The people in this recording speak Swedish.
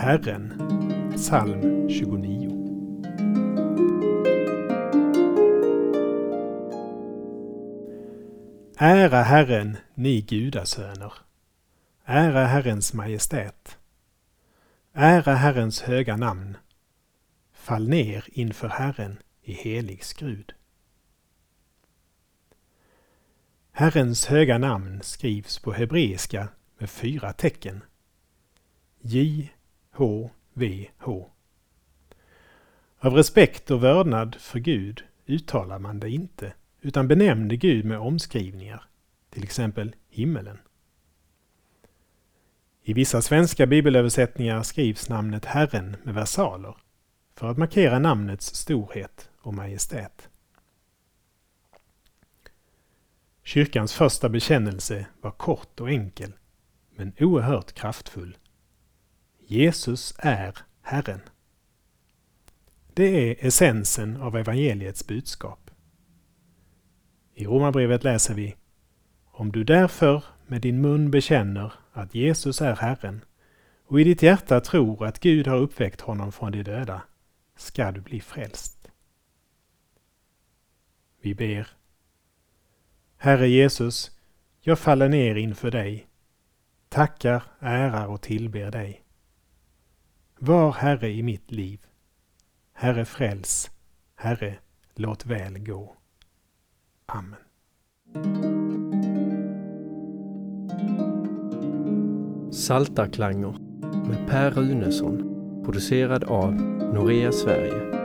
Herren, psalm 29. Ära Herren, ni gudasöner. Ära Herrens majestät. Ära Herrens höga namn. Fall ner inför Herren i helig skrud. Herrens höga namn skrivs på hebreiska med fyra tecken. J, H, V, H. Av respekt och vördnad för Gud uttalar man det inte, utan benämnde Gud med omskrivningar, till exempel himmelen. I vissa svenska bibelöversättningar skrivs namnet Herren med versaler för att markera namnets storhet och majestät. Kyrkans första bekännelse var kort och enkel, men oerhört kraftfull. Jesus är Herren. Det är essensen av evangeliets budskap. I Romarbrevet läser vi Om du därför med din mun bekänner att Jesus är Herren och i ditt hjärta tror att Gud har uppväckt honom från de döda ska du bli frälst. Vi ber Herre Jesus, jag faller ner inför dig, tackar, ärar och tillber dig. Var Herre i mitt liv. Herre fräls, Herre låt väl gå. Amen. Saltarklanger med Per Runesson producerad av Norea Sverige